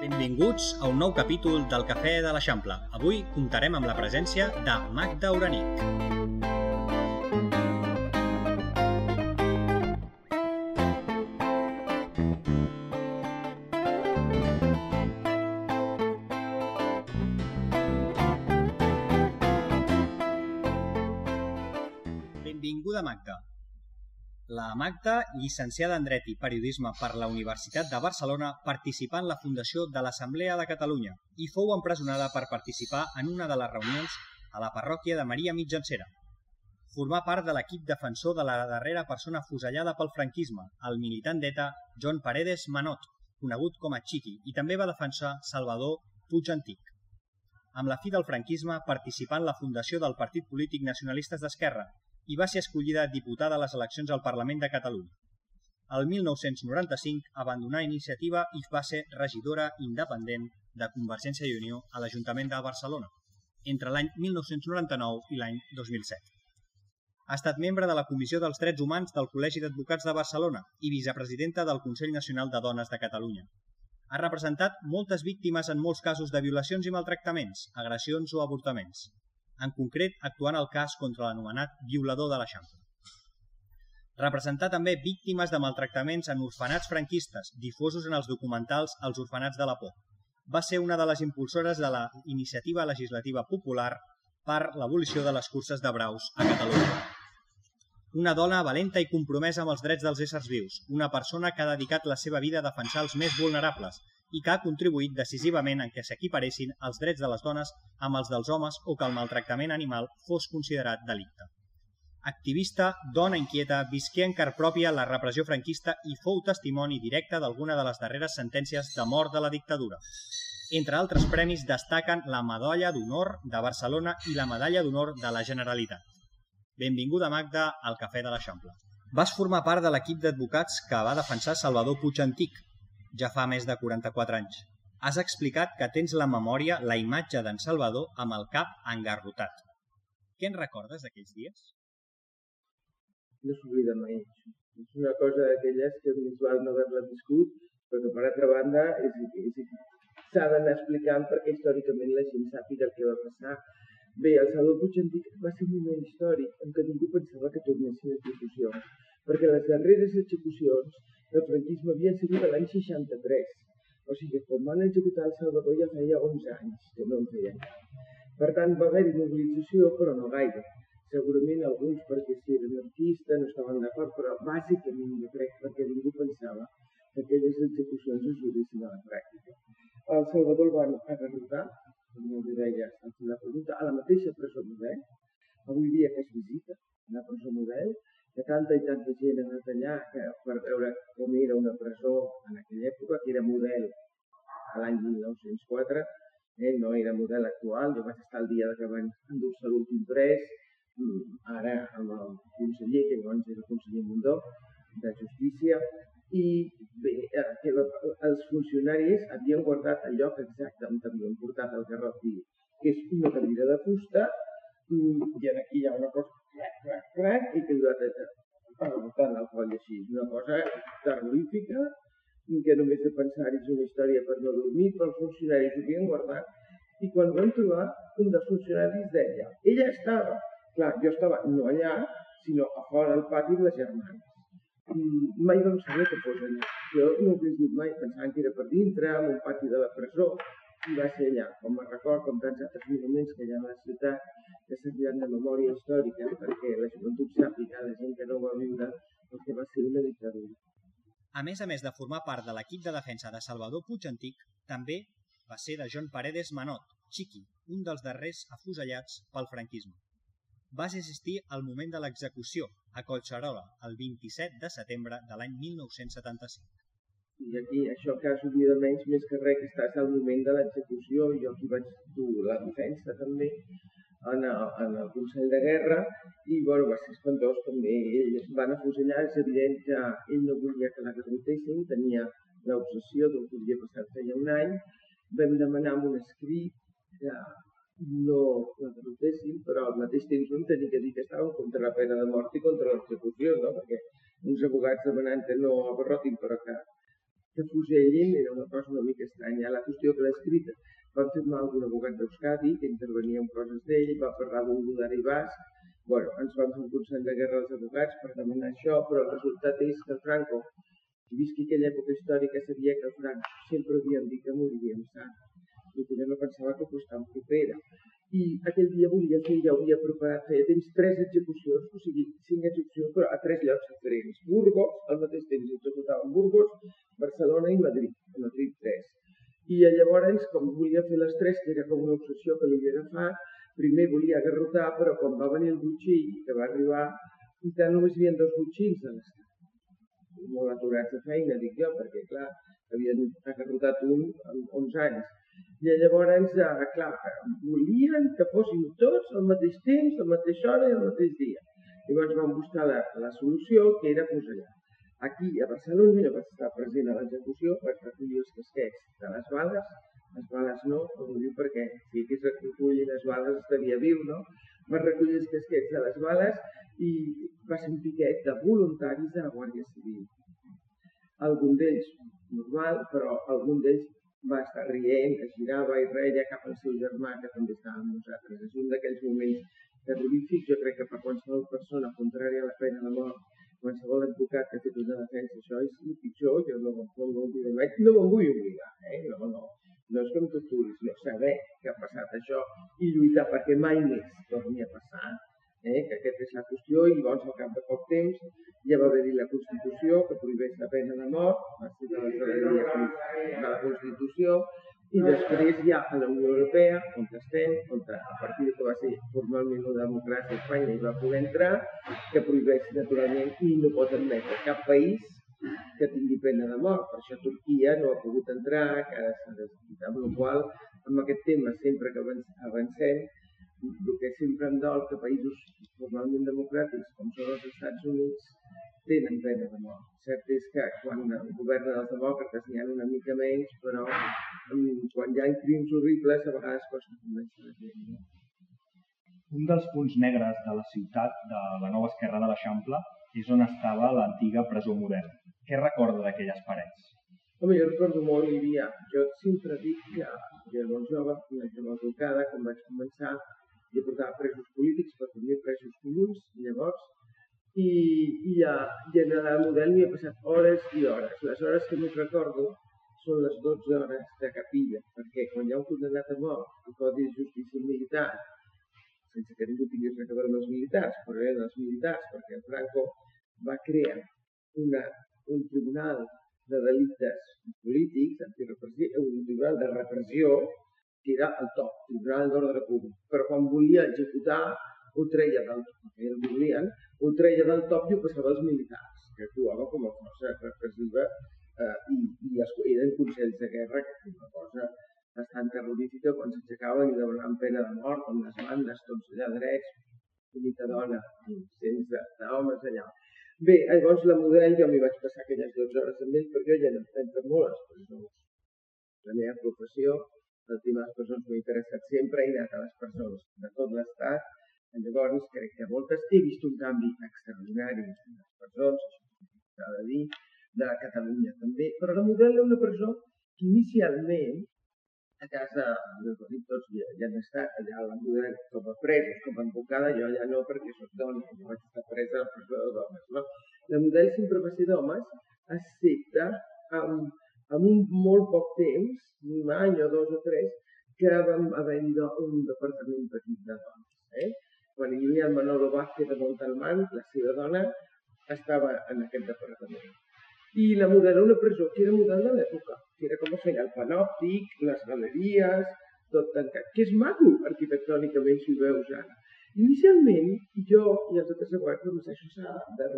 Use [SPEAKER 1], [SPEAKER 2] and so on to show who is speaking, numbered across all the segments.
[SPEAKER 1] Benvinguts a un nou capítol del Cafè de l'Eixample. Avui comptarem amb la presència de Magda Uranic. Magda, llicenciada en Dret i Periodisme per la Universitat de Barcelona, participà en la fundació de l'Assemblea de Catalunya i fou empresonada per participar en una de les reunions a la parròquia de Maria Mitjancera. Formà part de l'equip defensor de la darrera persona fusellada pel franquisme, el militant d'ETA John Paredes Manot, conegut com a Chiqui, i també va defensar Salvador Puig Antic. Amb la fi del franquisme participà en la fundació del Partit Polític Nacionalistes d'Esquerra i va ser escollida diputada a les eleccions al Parlament de Catalunya. El 1995 abandonà iniciativa i va ser regidora independent de Convergència i Unió a l'Ajuntament de Barcelona, entre l'any 1999 i l'any 2007. Ha estat membre de la Comissió dels Drets Humans del Col·legi d'Advocats de Barcelona i vicepresidenta del Consell Nacional de Dones de Catalunya. Ha representat moltes víctimes en molts casos de violacions i maltractaments, agressions o avortaments, en concret actuant el cas contra l'anomenat violador de l'Eixample. Representar també víctimes de maltractaments en orfenats franquistes, difosos en els documentals Els orfenats de la por. Va ser una de les impulsores de la iniciativa legislativa popular per l'abolició de les curses de braus a Catalunya. Una dona valenta i compromesa amb els drets dels éssers vius, una persona que ha dedicat la seva vida a defensar els més vulnerables i que ha contribuït decisivament en què s'equiparessin els drets de les dones amb els dels homes o que el maltractament animal fos considerat delicte. Activista, dona inquieta, visqué en car pròpia la repressió franquista i fou testimoni directe d'alguna de les darreres sentències de mort de la dictadura. Entre altres premis destaquen la Medalla d'Honor de Barcelona i la Medalla d'Honor de la Generalitat. Benvinguda, Magda, al Cafè de l'Eixample. Vas formar part de l'equip d'advocats que va defensar Salvador Puig Antic, ja fa més de 44 anys. Has explicat que tens la memòria, la imatge d'en Salvador amb el cap engarrotat. Què en recordes d'aquells dies?
[SPEAKER 2] No s'oblida mai. És una cosa d'aquelles que més val no haver-la viscut, però per altra banda s'ha d'anar explicant perquè històricament la gent sàpiga el que va passar. Bé, el Salvador Puig Antic va ser un moment històric en què ningú pensava que tornessin execucions, perquè les darreres execucions del franquisme havia sigut l'any 63. O sigui, quan van executar el Salvador ja feia 11 anys que no en feien. Per tant, va haver-hi mobilització, però no gaire. Segurament alguns perquè si eren artistes no estaven d'acord, però bàsicament jo crec perquè ningú pensava que aquelles execucions es juguessin a la pràctica. El Salvador el van agarrotar, com jo li deia, a la mateixa presó model, avui dia que es visita, la presó model, que tanta i tanta gent ha anat allà que, per veure com era una presó en aquella època, que era model a l'any 1904, eh, no era model actual, jo vaig estar el dia que van endur-se l'últim pres, ara amb el conseller, que llavors era el conseller Mundó, de Justícia, i bé, eh, els funcionaris havien guardat el lloc exacte on havien portat el garrot que és una cadira de fusta, i aquí hi ha una cosa crac, crac, crac, i que li va rebotant el coll així. Una cosa terrorífica, que només de pensar és una història per no dormir, però els funcionaris ho havien guardat, i quan vam trobar, un dels funcionaris deia, ella estava, clar, jo estava no allà, sinó a fora del pati de les germanes. I mai vam saber fos allà. Jo no ho hagués dit mai, pensant que era per dintre, en un pati de la presó, i va ser allà, com a record, com tants altres monuments que hi ha a la ciutat, que serviran de memòria històrica perquè la joventut sàpiga, la gent que no va viure, el que va ser una dictadura.
[SPEAKER 1] A més a més de formar part de l'equip de defensa de Salvador Puig Antic, també va ser de John Paredes Manot, Chiqui, un dels darrers afusellats pel franquisme. Vas assistir al moment de l'execució a Collserola el 27 de setembre de l'any 1975.
[SPEAKER 2] I aquí això que has oblidat menys, més que res, que estàs al moment de l'execució, jo aquí vaig dur la defensa també, en el, en el Consell de Guerra i bueno, va ser espantós també. Ells van afusellar, és evident que ell no volia que la garrotessin, tenia l'obsessió del que havia passat feia un any. Vam demanar amb un escrit que no la garrotessin, però al mateix temps vam tenir que dir que estàvem contra la pena de mort i contra l'execució, no? perquè uns abogats demanant que no agarrotin però que que fusellin era una cosa una mica estranya. La qüestió que l'ha escrita van firmar algun abogat d'Euskadi que intervenia en coses d'ell, va parlar d'un Budari basc, bueno, ens van fer un consell de guerra als advocats per demanar això, però el resultat és que Franco, qui visqui aquella època històrica, sabia que Franco sempre havien dit que moriria en sang. Que no pensava que fos tan propera i aquell dia volia fer, ja havia preparat, feia temps tres execucions, o sigui, cinc execucions, però a tres llocs diferents. Burgos, al mateix temps executaven Burgos, Barcelona i Madrid, a Madrid tres. I llavors, com volia fer les tres, que era com una obsessió que li havia agafat, primer volia garrotar, però quan va venir el butxill, que va arribar, i tant només hi havia dos butxins a l'estat. Molt aturats de feina, dic jo, perquè clar, havien agarrotat un en 11 anys i llavors, eh, clar, volien que fossin tots al mateix temps, a la mateixa hora i al mateix dia. Llavors vam buscar la, la solució, que era fusellar. Aquí, a Barcelona, jo vaig estar present a l'execució, vaig recollir els casquets de les bales, les bales no, ho diu perquè si hagués recollit les bales estaria viu, no? Vaig recollir els casquets de les bales i va ser un piquet de voluntaris de la Guàrdia Civil. Algun d'ells normal, però algun d'ells va estar rient, es girava i reia cap al seu germà, que també estava amb nosaltres. És un d'aquells moments terrorífics, jo crec que per qualsevol persona contrària a la pena de mort, qualsevol advocat que ha fet una defensa, això és el pitjor, jo no, no, no, no, no me'n vull oblidar, eh? no, no, no és que torturis, no saber que ha passat això i lluitar perquè mai més torni a passar, eh? que aquesta és la qüestió, i llavors al cap de poc temps ja va haver-hi la Constitució que prohibeix la pena de mort, va ser de de la Constitució, i després ja a la Unió Europea, on estem, on a partir que va ser formalment una democràcia a Espanya i va poder entrar, que prohibeix naturalment i no pot admetre cap país que tingui pena de mort. Per això Turquia no ha pogut entrar, que ara s'ha descritat, amb la qual amb aquest tema sempre que avancem el que sempre em dol que països formalment democràtics com són els Estats Units tenen pena de mort. Cert és que quan governen els demòcrates n'hi ha una mica menys, però quan hi ha crims horribles a vegades costa convèncer la gent.
[SPEAKER 1] Un dels punts negres de la ciutat de la nova esquerra de l'Eixample és on estava l'antiga presó model. Què recorda d'aquelles parets?
[SPEAKER 2] Home, jo recordo molt, Lídia. Jo sempre dic que, que era molt jove, una jove educada, quan vaig començar, i portava presos polítics, però també presos comuns, llavors, i, i, a, i en el model m'hi he passat hores i hores. Les hores que més recordo són les 12 hores de capilla, perquè quan hi ha un condemnat a mort, el Codi de Justícia Militar, sense que ningú tingués res a veure amb els militars, però eren els militars, perquè el Franco va crear una, un tribunal de delictes polítics, un tribunal de repressió, que era el top, Tribunal d'Ordre Públic. Però quan volia executar, ho treia del top, perquè el volien, ho treia del top i ho passava als militars, que actuava com a força repressiva eh, i, i es, eren consells de guerra, que és una cosa bastant terrorífica quan s'aixecaven i demanaven pena de mort, amb les bandes, tots allà drets, única dona, sense homes allà. Bé, llavors la model, jo m'hi vaig passar aquelles 12 hores amb ell, perquè jo ja no entenc molt les presons. La meva professió el tema de les persones m'ha interessat sempre, he anat a les persones de tot l'estat, llavors crec que moltes he vist un canvi extraordinari en les persones, això s'ha de dir, de Catalunya també, però la model una presó que inicialment a casa, de tots ja, ja han estat allà a la model com a presos, com a advocada, jo ja no perquè soc dona, jo vaig estar presa a la presó de dones. No? La model sempre va ser d'homes, excepte amb en un molt poc temps, un any o dos o tres, que vam haver un departament petit de dones. Eh? Quan hi havia el Manolo Vázquez de Montalmán, la seva dona estava en aquest departament. I la model una presó, que era model de l'època, que era com feia el panòptic, les galeries, tot tancat, que és maco arquitectònicament si ho veus ara. Inicialment, jo i els altres aguats, doncs això s'ha de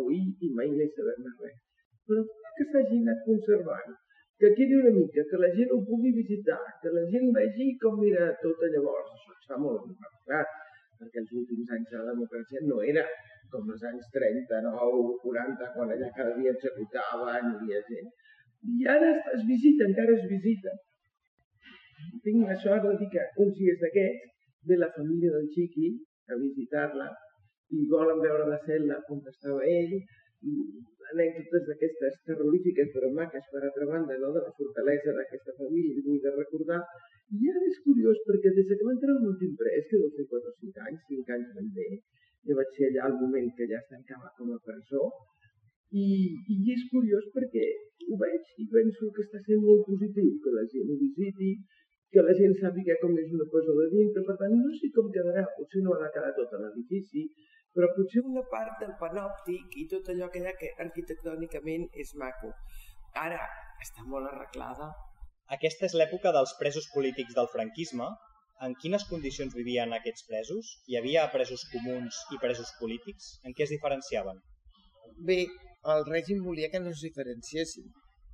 [SPEAKER 2] i mai més saber-ne res. Però que s'hagi anat conservant que quedi una mica, que la gent ho pugui visitar, que la gent vegi com era tot llavors. Això es fa molt important, perquè els últims anys de la democràcia no era com els anys 39 o 40, quan allà cada dia executaven, hi havia gent. I ara es visita, encara es visita. Tinc la sort de dir que uns dies d'aquests ve la família del Xiqui a visitar-la i volen veure la cel·la on estava ell anècdotes d'aquestes terrorífiques però maques per altra banda, no? de la fortalesa d'aquesta família i vull de recordar. I ara és curiós perquè des que va entrar l'últim pres, que deu fer 4 o 5 anys, 5 anys ben bé, jo vaig ser allà al moment que ja es tancava com a presó, i, i és curiós perquè ho veig i penso que està sent molt positiu que la gent ho visiti, que la gent sàpiga com és una cosa de dintre, per tant no sé com quedarà, potser no ha de quedar tot l'edifici, però potser una part del panòptic i tot allò que hi ha que arquitectònicament és maco. Ara està molt arreglada.
[SPEAKER 1] Aquesta és l'època dels presos polítics del franquisme. En quines condicions vivien aquests presos? Hi havia presos comuns i presos polítics? En què es diferenciaven?
[SPEAKER 2] Bé, el règim volia que no es diferenciessin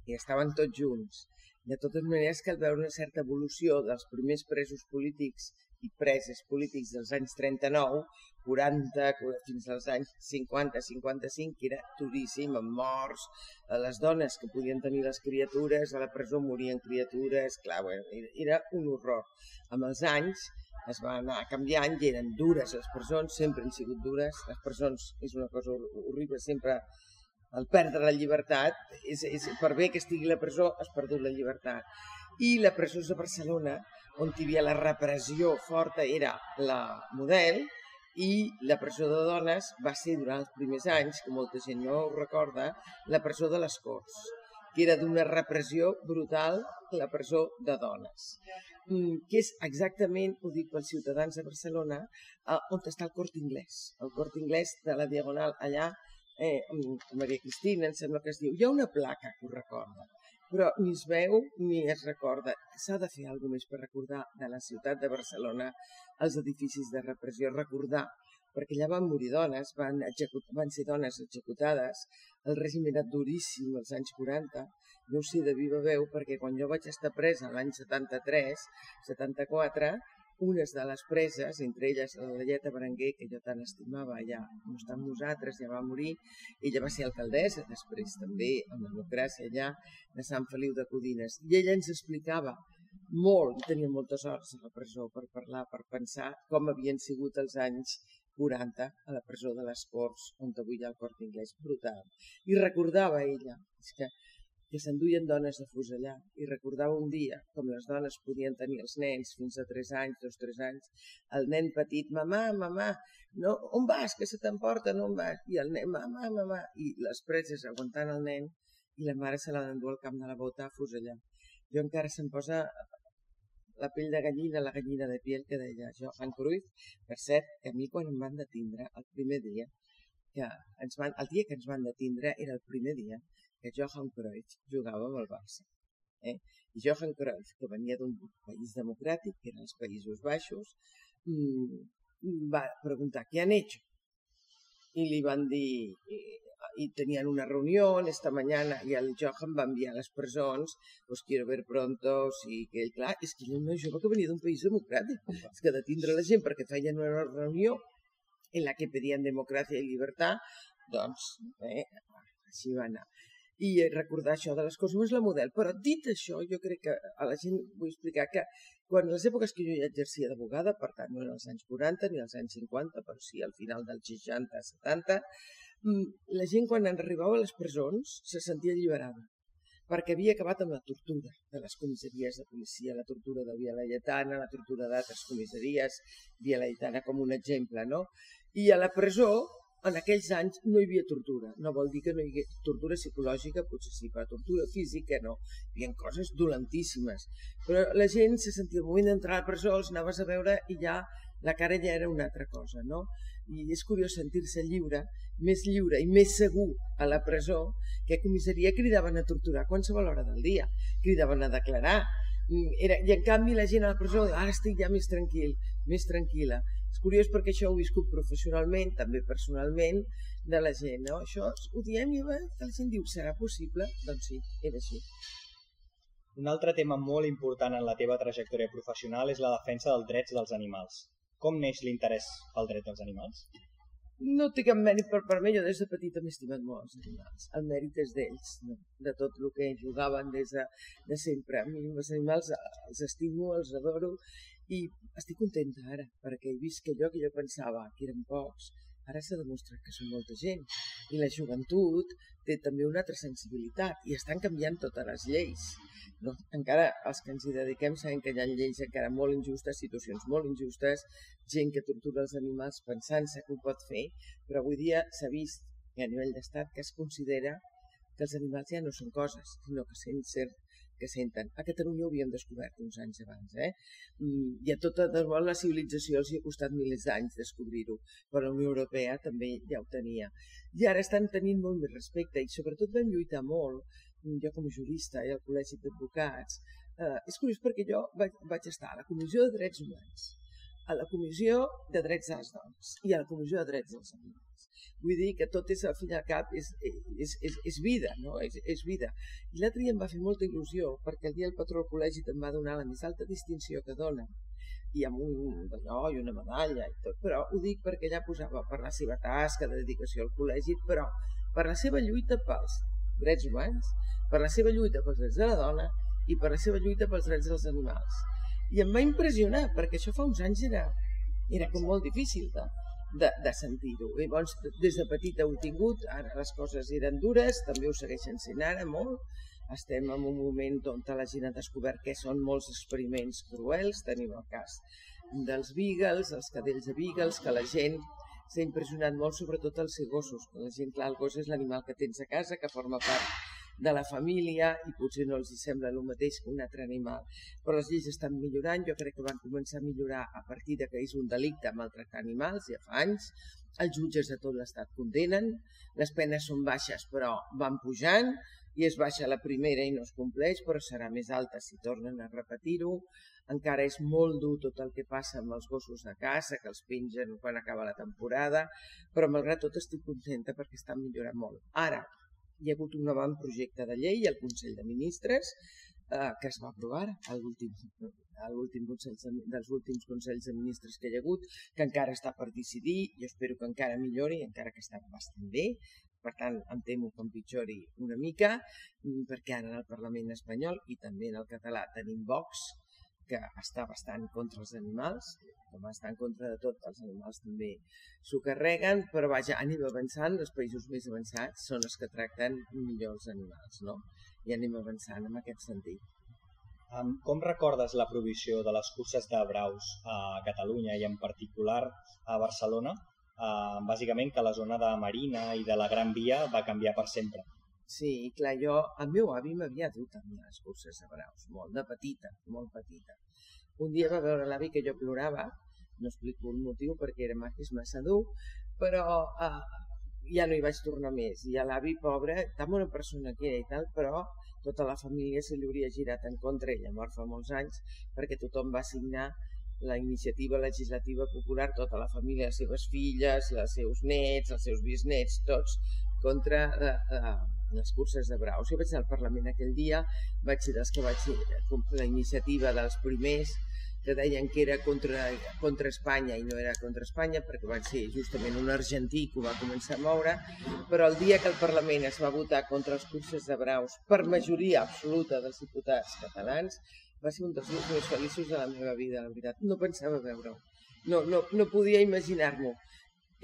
[SPEAKER 2] i estaven tots junts. De totes maneres, cal veure una certa evolució dels primers presos polítics i preses polítics dels anys 39, 40, fins als anys 50, 55, que era duríssim, amb morts, a les dones que podien tenir les criatures, a la presó morien criatures, clar, bueno, era un horror. Amb els anys es va anar canviant i eren dures les presons, sempre han sigut dures, les presons és una cosa horrible, sempre el perdre la llibertat, és, és, per bé que estigui la presó, has perdut la llibertat. I la presó de Barcelona on hi havia la repressió forta era la model i la presó de dones va ser durant els primers anys, que molta gent no ho recorda, la presó de les Corts, que era d'una repressió brutal la presó de dones mm, que és exactament, ho dic pels ciutadans de Barcelona, eh, on està el Cort Inglès. El Cort Inglès de la Diagonal allà, eh, Maria Cristina, em sembla que es diu. Hi ha una placa que ho recorda però ni es veu ni es recorda. S'ha de fer alguna més per recordar de la ciutat de Barcelona els edificis de repressió, recordar, perquè allà van morir dones, van, execut, van ser dones executades, el règim era duríssim als anys 40, no ho sé de viva veu perquè quan jo vaig estar presa l'any 73, 74, unes de les preses, entre elles la Lleta Berenguer, que jo tant estimava, ja no està amb nosaltres, ja va morir, ella va ser alcaldessa després també, amb democràcia allà, de Sant Feliu de Codines. I ella ens explicava molt, i tenia moltes hores a la presó per parlar, per pensar com havien sigut els anys 40 a la presó de les Corts, on avui hi ha el Cort Inglès, brutal. I recordava ella, és que que s'enduien dones de fusellar i recordava un dia com les dones podien tenir els nens fins a 3 anys, 2-3 anys, el nen petit, mamà, mamà, no, on vas, que se t'emporta, no on vas? I el nen, mamà, mamà, i les preses aguantant el nen i la mare se l'ha d'endur al camp de la bota a fusellar. Jo encara se'm posa la pell de gallina, la gallina de piel que deia Johan Cruyff. Per cert, que a mi quan em van detindre el primer dia, que ens van, el dia que ens van detindre era el primer dia que Johan Cruyff jugava amb el Barça. Eh? I Johan Cruyff, que venia d'un país democràtic, que eren els Països Baixos, mmm, va preguntar què han hecho. I li van dir, i, tenien una reunió esta mañana i el Johan va enviar a les presons pues quiero ver pronto, sigui que ell, clar, és que no jove que venia d'un país democràtic, és que detindre la gent perquè feien una reunió en la que pedien democràcia i llibertat, doncs eh, així va anar i recordar això de les coses, no és la model. Però dit això, jo crec que a la gent vull explicar que quan les èpoques que jo ja exercia d'abogada, per tant no en els anys 40 ni als anys 50, però sí al final dels 60, 70, mm, la gent quan arribava a les presons se sentia alliberada perquè havia acabat amb la tortura de les comissaries de policia, la tortura de Via Laietana, la tortura d'altres comissaries, Via Laietana com un exemple, no? I a la presó en aquells anys no hi havia tortura. No vol dir que no hi hagués tortura psicològica, potser sí, però tortura física no. Hi havia coses dolentíssimes. Però la gent se sentia el moment d'entrar a la presó, els anaves a veure i ja la cara ja era una altra cosa, no? I és curiós sentir-se lliure, més lliure i més segur a la presó que a comissaria cridaven a torturar qualsevol hora del dia, cridaven a declarar, mm, era, i en canvi la gent a la presó, ara estic ja més tranquil, més tranquil·la. És curiós perquè això ho he viscut professionalment, també personalment, de la gent. No? Això ho diem i que la gent diu, serà possible? Doncs sí, era així.
[SPEAKER 1] Un altre tema molt important en la teva trajectòria professional és la defensa dels drets dels animals. Com neix l'interès pel dret dels animals?
[SPEAKER 2] No té cap mèrit per part meva, jo des de petita m'he estimat molt els animals. El mèrit és d'ells, no? de tot el que jugaven des de, de sempre. A mi els animals els estimo, els adoro i estic contenta ara, perquè he vist que allò que jo pensava que eren pocs, Ara s'ha demostrat que són molta gent i la joventut té també una altra sensibilitat i estan canviant totes les lleis. No? Encara els que ens hi dediquem sabem que hi ha lleis encara molt injustes, situacions molt injustes, gent que tortura els animals pensant-se que ho pot fer, però avui dia s'ha vist a nivell d'estat que es considera que els animals ja no són coses, sinó que sent ser que senten. A Catalunya ho havíem descobert uns anys abans. Eh? Mm, I a tota la civilització els hi ha costat milers d'anys descobrir-ho, però la Unió Europea també ja ho tenia. I ara estan tenint molt més respecte i sobretot van lluitar molt, mm, jo com a jurista i al Col·legi d'Advocats, eh, és curiós perquè jo vaig, vaig estar a la Comissió de Drets Humans, a la Comissió de Drets de les Dones i a la Comissió de Drets dels Animals. Vull dir que tot és, al fin i al cap, és, és, és, és vida, no? És, és vida. I l'altre dia em va fer molta il·lusió, perquè el dia el patró del col·legi em va donar la més alta distinció que dona, i amb un d'allò i una medalla i tot, però ho dic perquè ella posava per la seva tasca de dedicació al col·legi, però per la seva lluita pels drets humans, per la seva lluita pels drets de la dona i per la seva lluita pels drets dels animals. I em va impressionar, perquè això fa uns anys era, era com molt difícil de, de, de sentir-ho. Llavors, des de petita ho he tingut, ara les coses eren dures, també ho segueixen sent ara molt. Estem en un moment on la gent ha descobert que són molts experiments cruels. Tenim el cas dels beagles, els cadells de beagles, que la gent s'ha impressionat molt, sobretot els gossos. La gent, clar, el gos és l'animal que tens a casa, que forma part de la família i potser no els sembla el mateix que un altre animal. Però les lleis estan millorant, jo crec que van començar a millorar a partir de que és un delicte maltractar animals, ja fa anys, els jutges de tot l'estat condenen, les penes són baixes però van pujant, i es baixa la primera i no es compleix, però serà més alta si tornen a repetir-ho. Encara és molt dur tot el que passa amb els gossos de caça, que els pengen quan acaba la temporada, però malgrat tot estic contenta perquè està millorant molt. Ara, hi ha hagut un projecte de llei al Consell de Ministres eh, que es va aprovar a l'últim l'últim consell dels últims consells de ministres que hi ha hagut, que encara està per decidir, jo espero que encara millori, encara que està bastant bé, per tant em temo que empitjori una mica, mm, perquè ara en el Parlament espanyol i també en el català tenim Vox, que està bastant contra els animals, com està en contra de tot, els animals també s'ho carreguen, però vaja, anem avançant, els països més avançats són els que tracten millor els animals, no? I anem avançant en aquest sentit.
[SPEAKER 1] Com recordes la provisió de les curses de braus a Catalunya i en particular a Barcelona? Uh, bàsicament que la zona de Marina i de la Gran Via va canviar per sempre.
[SPEAKER 2] Sí, clar, jo, el meu avi m'havia dut a mi les curses de braus, molt de petita, molt petita. Un dia va veure l'avi que jo plorava no explico el motiu perquè era és massa dur, però eh, ja no hi vaig tornar més. I a l'avi, pobre, tan bona persona que era i tal, però tota la família se li hauria girat en contra, ella mort fa molts anys, perquè tothom va signar la iniciativa legislativa popular, tota la família, les seves filles, els seus nets, els seus bisnets, tots contra eh, eh, les curses de braus. Jo vaig anar al Parlament aquell dia, vaig ser dels que vaig la iniciativa dels primers que deien que era contra, contra Espanya i no era contra Espanya perquè van ser justament un argentí que ho va començar a moure, però el dia que el Parlament es va votar contra els curses de braus per majoria absoluta dels diputats catalans, va ser un dels dies més feliços de la meva vida, la veritat. No pensava veure-ho. No, no, no podia imaginar-m'ho.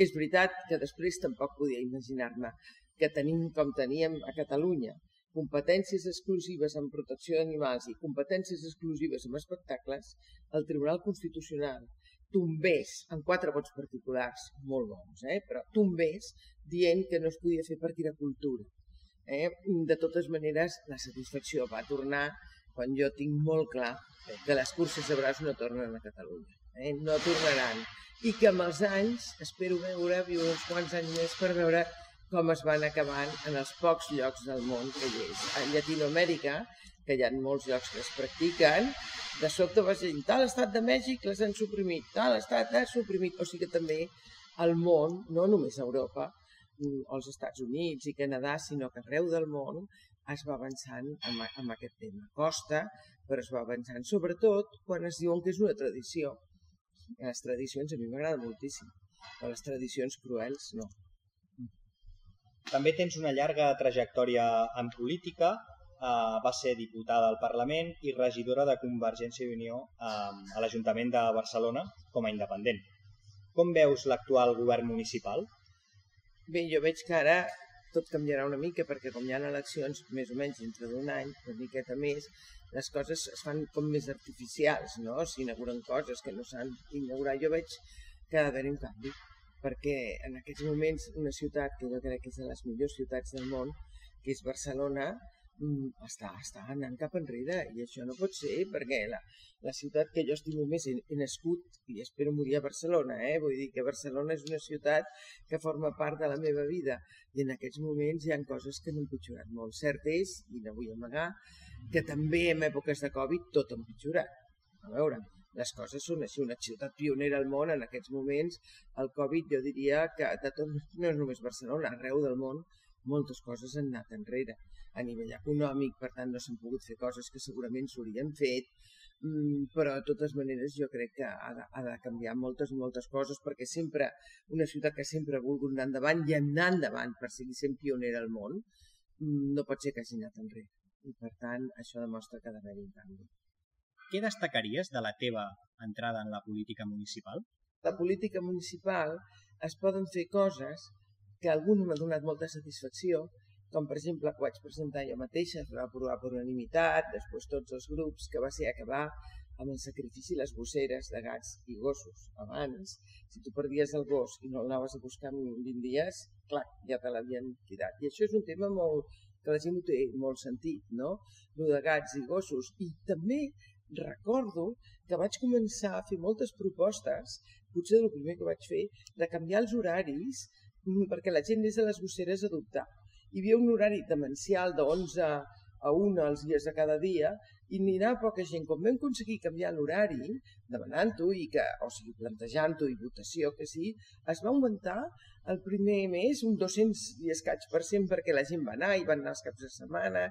[SPEAKER 2] És veritat que després tampoc podia imaginar-me que tenim com teníem a Catalunya competències exclusives en protecció d'animals i competències exclusives en espectacles, el Tribunal Constitucional tombés en quatre vots particulars, molt bons, eh? però tombés dient que no es podia fer per tirar cultura. Eh? De totes maneres, la satisfacció va tornar quan jo tinc molt clar que les curses de braç no tornen a Catalunya. Eh? No tornaran. I que amb els anys espero veure, viure uns quants anys més per veure com es van acabant en els pocs llocs del món que hi és. A Llatinoamèrica, que hi ha molts llocs que es practiquen, de sobte vas dir, tal estat de Mèxic les han suprimit, tal estat ha suprimit, o sigui que també el món, no només Europa, mm, els Estats Units i Canadà, sinó que arreu del món es va avançant amb, amb aquest tema. Costa, però es va avançant, sobretot quan es diuen que és una tradició. Les tradicions a mi m'agrada moltíssim, però les tradicions cruels no.
[SPEAKER 1] També tens una llarga trajectòria en política, eh, va ser diputada al Parlament i regidora de Convergència i Unió eh, a l'Ajuntament de Barcelona com a independent. Com veus l'actual govern municipal?
[SPEAKER 2] Bé, jo veig que ara tot canviarà una mica perquè com hi ha eleccions més o menys dintre d'un any, una miqueta més, les coses es fan com més artificials, no? S'inauguren coses que no s'han d'inaugurar. Jo veig que ha d'haver un canvi perquè en aquests moments una ciutat que jo crec que és de les millors ciutats del món, que és Barcelona, mm, està, està anant cap enrere i això no pot ser perquè la, la ciutat que jo estimo més he, he nascut i espero morir a Barcelona, eh? vull dir que Barcelona és una ciutat que forma part de la meva vida i en aquests moments hi han coses que han empitjorat molt. Cert és, i no vull amagar, que també en èpoques de Covid tot ha empitjorat. A veure, les coses són així. Una ciutat pionera al món en aquests moments, el Covid jo diria que de tot, no és només Barcelona, arreu del món moltes coses han anat enrere. A nivell econòmic, per tant, no s'han pogut fer coses que segurament s'haurien fet, mm, però de totes maneres jo crec que ha de, ha de canviar moltes, moltes coses perquè sempre, una ciutat que sempre ha volgut anar endavant i anar endavant per seguir sent pionera al món, mm, no pot ser que hagi anat enrere. I per tant, això demostra que ha d'haver-hi un canvi.
[SPEAKER 1] Què destacaries de la teva entrada en la política municipal?
[SPEAKER 2] La política municipal es poden fer coses que algun m'ha donat molta satisfacció, com per exemple que vaig presentar jo mateixa, es va aprovar per unanimitat, després tots els grups, que va ser acabar amb el sacrifici les gosseres de gats i gossos. Abans, si tu perdies el gos i no l'anaves a buscar en 20 dies, clar, ja te l'havien tirat. I això és un tema molt, que la gent ho té molt sentit, no? Lo de gats i gossos. I també recordo que vaig començar a fer moltes propostes, potser el primer que vaig fer, de canviar els horaris mm, perquè la gent des de les gosseres a adoptar. Hi havia un horari demencial de 11 a 1 els dies de cada dia i n'hi anava poca gent. Com vam aconseguir canviar l'horari, demanant-ho i que, o sigui, plantejant-ho i votació que sí, es va augmentar el primer mes un 200 i escaig per cent perquè la gent va anar i van anar els caps de setmana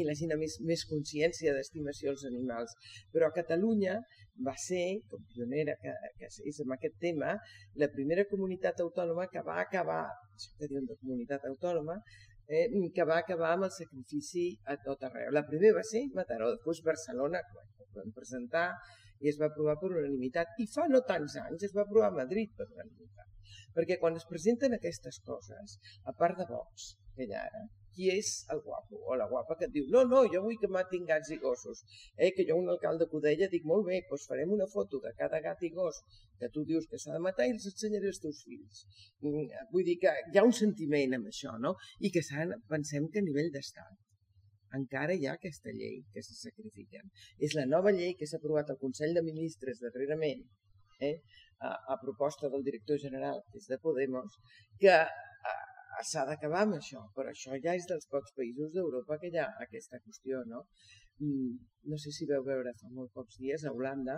[SPEAKER 2] i la gent ha més, més consciència d'estimació als animals. Però a Catalunya va ser, com pionera que, que és amb aquest tema, la primera comunitat autònoma que va acabar, això que diuen de comunitat autònoma, eh, que va acabar amb el sacrifici a tot arreu. La primera va ser Mataró, després Barcelona, quan vam presentar, i es va aprovar per unanimitat. I fa no tants anys es va aprovar a Madrid per unanimitat. Perquè quan es presenten aquestes coses, a part de Vox, que hi ha ara, qui és el guapo o la guapa que et diu no, no, jo vull que matin gats i gossos. Eh, que jo un alcalde Codella dic molt bé, doncs farem una foto de cada gat i gos que tu dius que s'ha de matar i els ensenyaré als teus fills. Mm, vull dir que hi ha un sentiment amb això, no? I que pensem que a nivell d'estat encara hi ha aquesta llei que se sacrifiquen. És la nova llei que s'ha aprovat al Consell de Ministres darrerament, eh, a, a proposta del director general, que és de Podemos, que s'ha d'acabar amb això, però això ja és dels pocs països d'Europa que hi ha aquesta qüestió, no? Mm, no sé si veu veure fa molt pocs dies a Holanda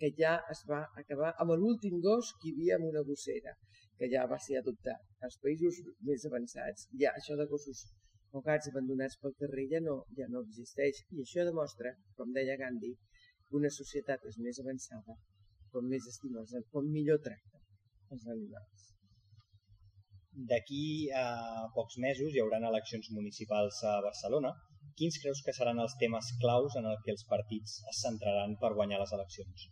[SPEAKER 2] que ja es va acabar amb l'últim gos que hi havia amb una gossera, que ja va ser adoptat. Als països més avançats, ja això de gossos o gats abandonats pel carrer ja no, ja no existeix. I això demostra, com deia Gandhi, que una societat és més avançada com més estima, com millor tracta els animals.
[SPEAKER 1] D'aquí a pocs mesos hi haurà eleccions municipals a Barcelona. Quins creus que seran els temes claus en els que els partits es centraran per guanyar les eleccions?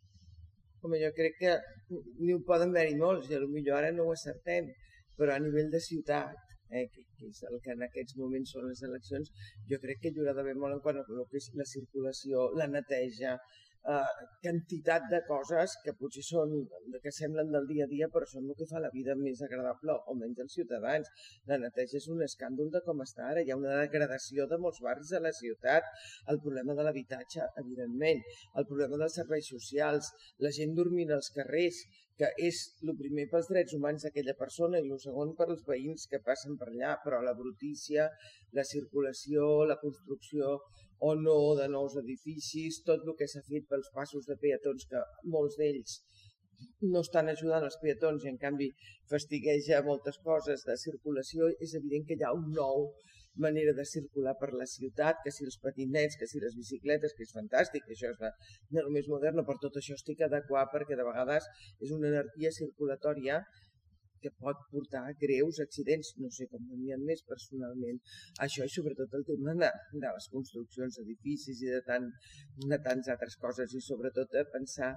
[SPEAKER 2] Home, jo crec que n'hi poden haver-hi molts, i potser ara no ho acertem, però a nivell de ciutat, eh, que, que és el que en aquests moments són les eleccions, jo crec que hi haurà d'haver molt en quant a que és la circulació, la neteja, eh, quantitat de coses que potser són, que semblen del dia a dia, però són el que fa la vida més agradable, o menys als ciutadans. La neteja és un escàndol de com està ara. Hi ha una degradació de molts barris de la ciutat, el problema de l'habitatge, evidentment, el problema dels serveis socials, la gent dormint als carrers, que és el primer pels drets humans d'aquella persona i el segon per als veïns que passen per allà, però la brutícia, la circulació, la construcció o no de nous edificis, tot el que s'ha fet pels passos de peatons, que molts d'ells no estan ajudant els peatons i en canvi fastigueja moltes coses de circulació, és evident que hi ha un nou manera de circular per la ciutat, que si els patinets, que si les bicicletes, que és fantàstic, que això és la, no només moderna, per tot això estic adequat perquè de vegades és una energia circulatòria que pot portar greus accidents, no sé com n'hi ha més personalment. Això i sobretot el tema de, de les construccions d'edificis i de, tant, de tants altres coses i sobretot de pensar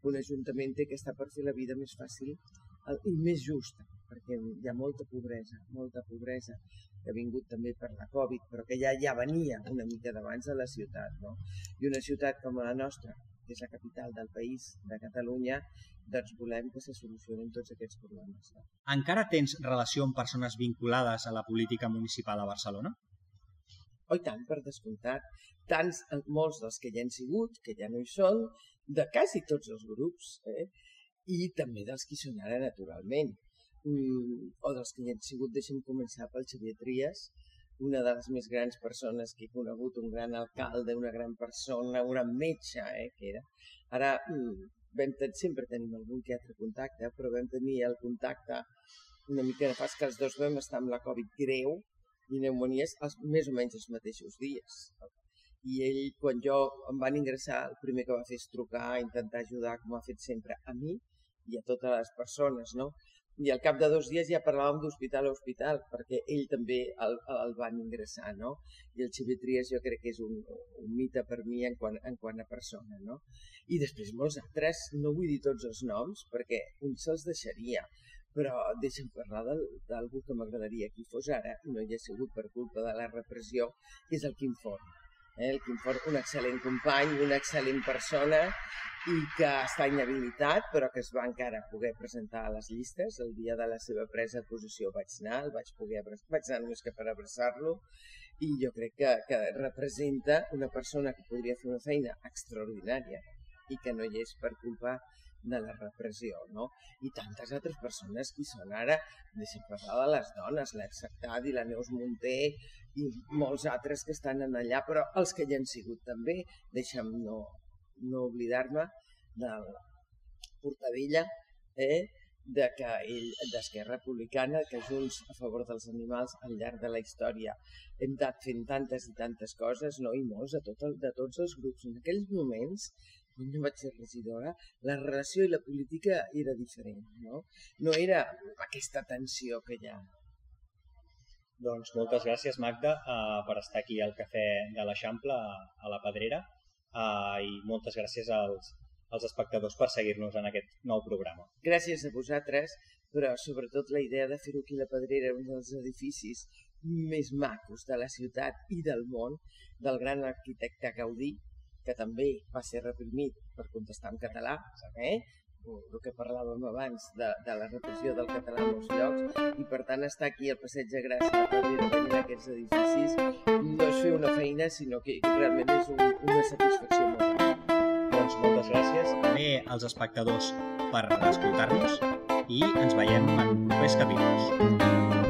[SPEAKER 2] que un ajuntament té que estar per fer la vida més fàcil i més justa, perquè hi ha molta pobresa, molta pobresa que ha vingut també per la Covid, però que ja ja venia una mica d'abans de la ciutat. No? I una ciutat com la nostra, que és la capital del país, de Catalunya, doncs volem que se solucionin tots aquests problemes. No?
[SPEAKER 1] Encara tens relació amb persones vinculades a la política municipal a Barcelona?
[SPEAKER 2] Oh, tant, per descomptat. Tants, molts dels que ja han sigut, que ja no hi són, de quasi tots els grups, eh? i també dels que hi són ara naturalment. O dels que hi han sigut, deixem començar pel Xavier Trias, una de les més grans persones que he conegut, un gran alcalde, una gran persona, un gran metge, eh, que era. Ara, mm, vam ten sempre tenim algun que altre contacte, però vam tenir el contacte una mica de fas que els dos vam estar amb la Covid greu i pneumonies els, més o menys els mateixos dies i ell, quan jo em van ingressar, el primer que va fer és trucar, intentar ajudar, com ha fet sempre, a mi i a totes les persones, no? I al cap de dos dies ja parlàvem d'hospital a hospital, perquè ell també el, el van ingressar, no? I el Xavier Trias jo crec que és un, un mite per mi en quant, en quant a persona, no? I després molts altres, no vull dir tots els noms, perquè un se'ls deixaria, però deixa'm parlar d'algú que m'agradaria que hi fos ara, no hi ha sigut per culpa de la repressió, que és el Quim Forn eh, el Quim Fort, un excel·lent company, una excel·lent persona i que està inhabilitat però que es va encara poder presentar a les llistes. El dia de la seva presa de posició vaig anar, el vaig poder vaig anar només que per abraçar-lo i jo crec que, que representa una persona que podria fer una feina extraordinària i que no hi és per culpa de la repressió, no? I tantes altres persones que són ara, deixem parlar de les dones, l'ex-Actad i la Neus Munter i molts altres que estan en allà, però els que ja han sigut també, deixa'm no, no oblidar-me del Portavella, eh? de que ell, d'Esquerra Republicana, que Junts a favor dels animals al llarg de la història hem anat fent tantes i tantes coses, no? i molts, de, tot el, de tots els grups. En aquells moments quan jo vaig ser regidora, la relació i la política era diferent, no? No era aquesta tensió que hi ha.
[SPEAKER 1] Doncs moltes gràcies, Magda, uh, per estar aquí al Cafè de l'Eixample, a la Pedrera, uh, i moltes gràcies als, als espectadors per seguir-nos en aquest nou programa.
[SPEAKER 2] Gràcies a vosaltres, però sobretot la idea de fer-ho aquí a la Pedrera, un dels edificis més macos de la ciutat i del món, del gran arquitecte Gaudí, que també va ser reprimit per contestar en català, eh? el que parlàvem abans de, de la repressió del català en molts llocs, i per tant estar aquí al Passeig de Gràcia per tenir aquests edificis no és fer una feina, sinó que realment és un, una satisfacció molt gran.
[SPEAKER 1] Doncs moltes gràcies també als espectadors per escoltar-nos i ens veiem en propers capítols.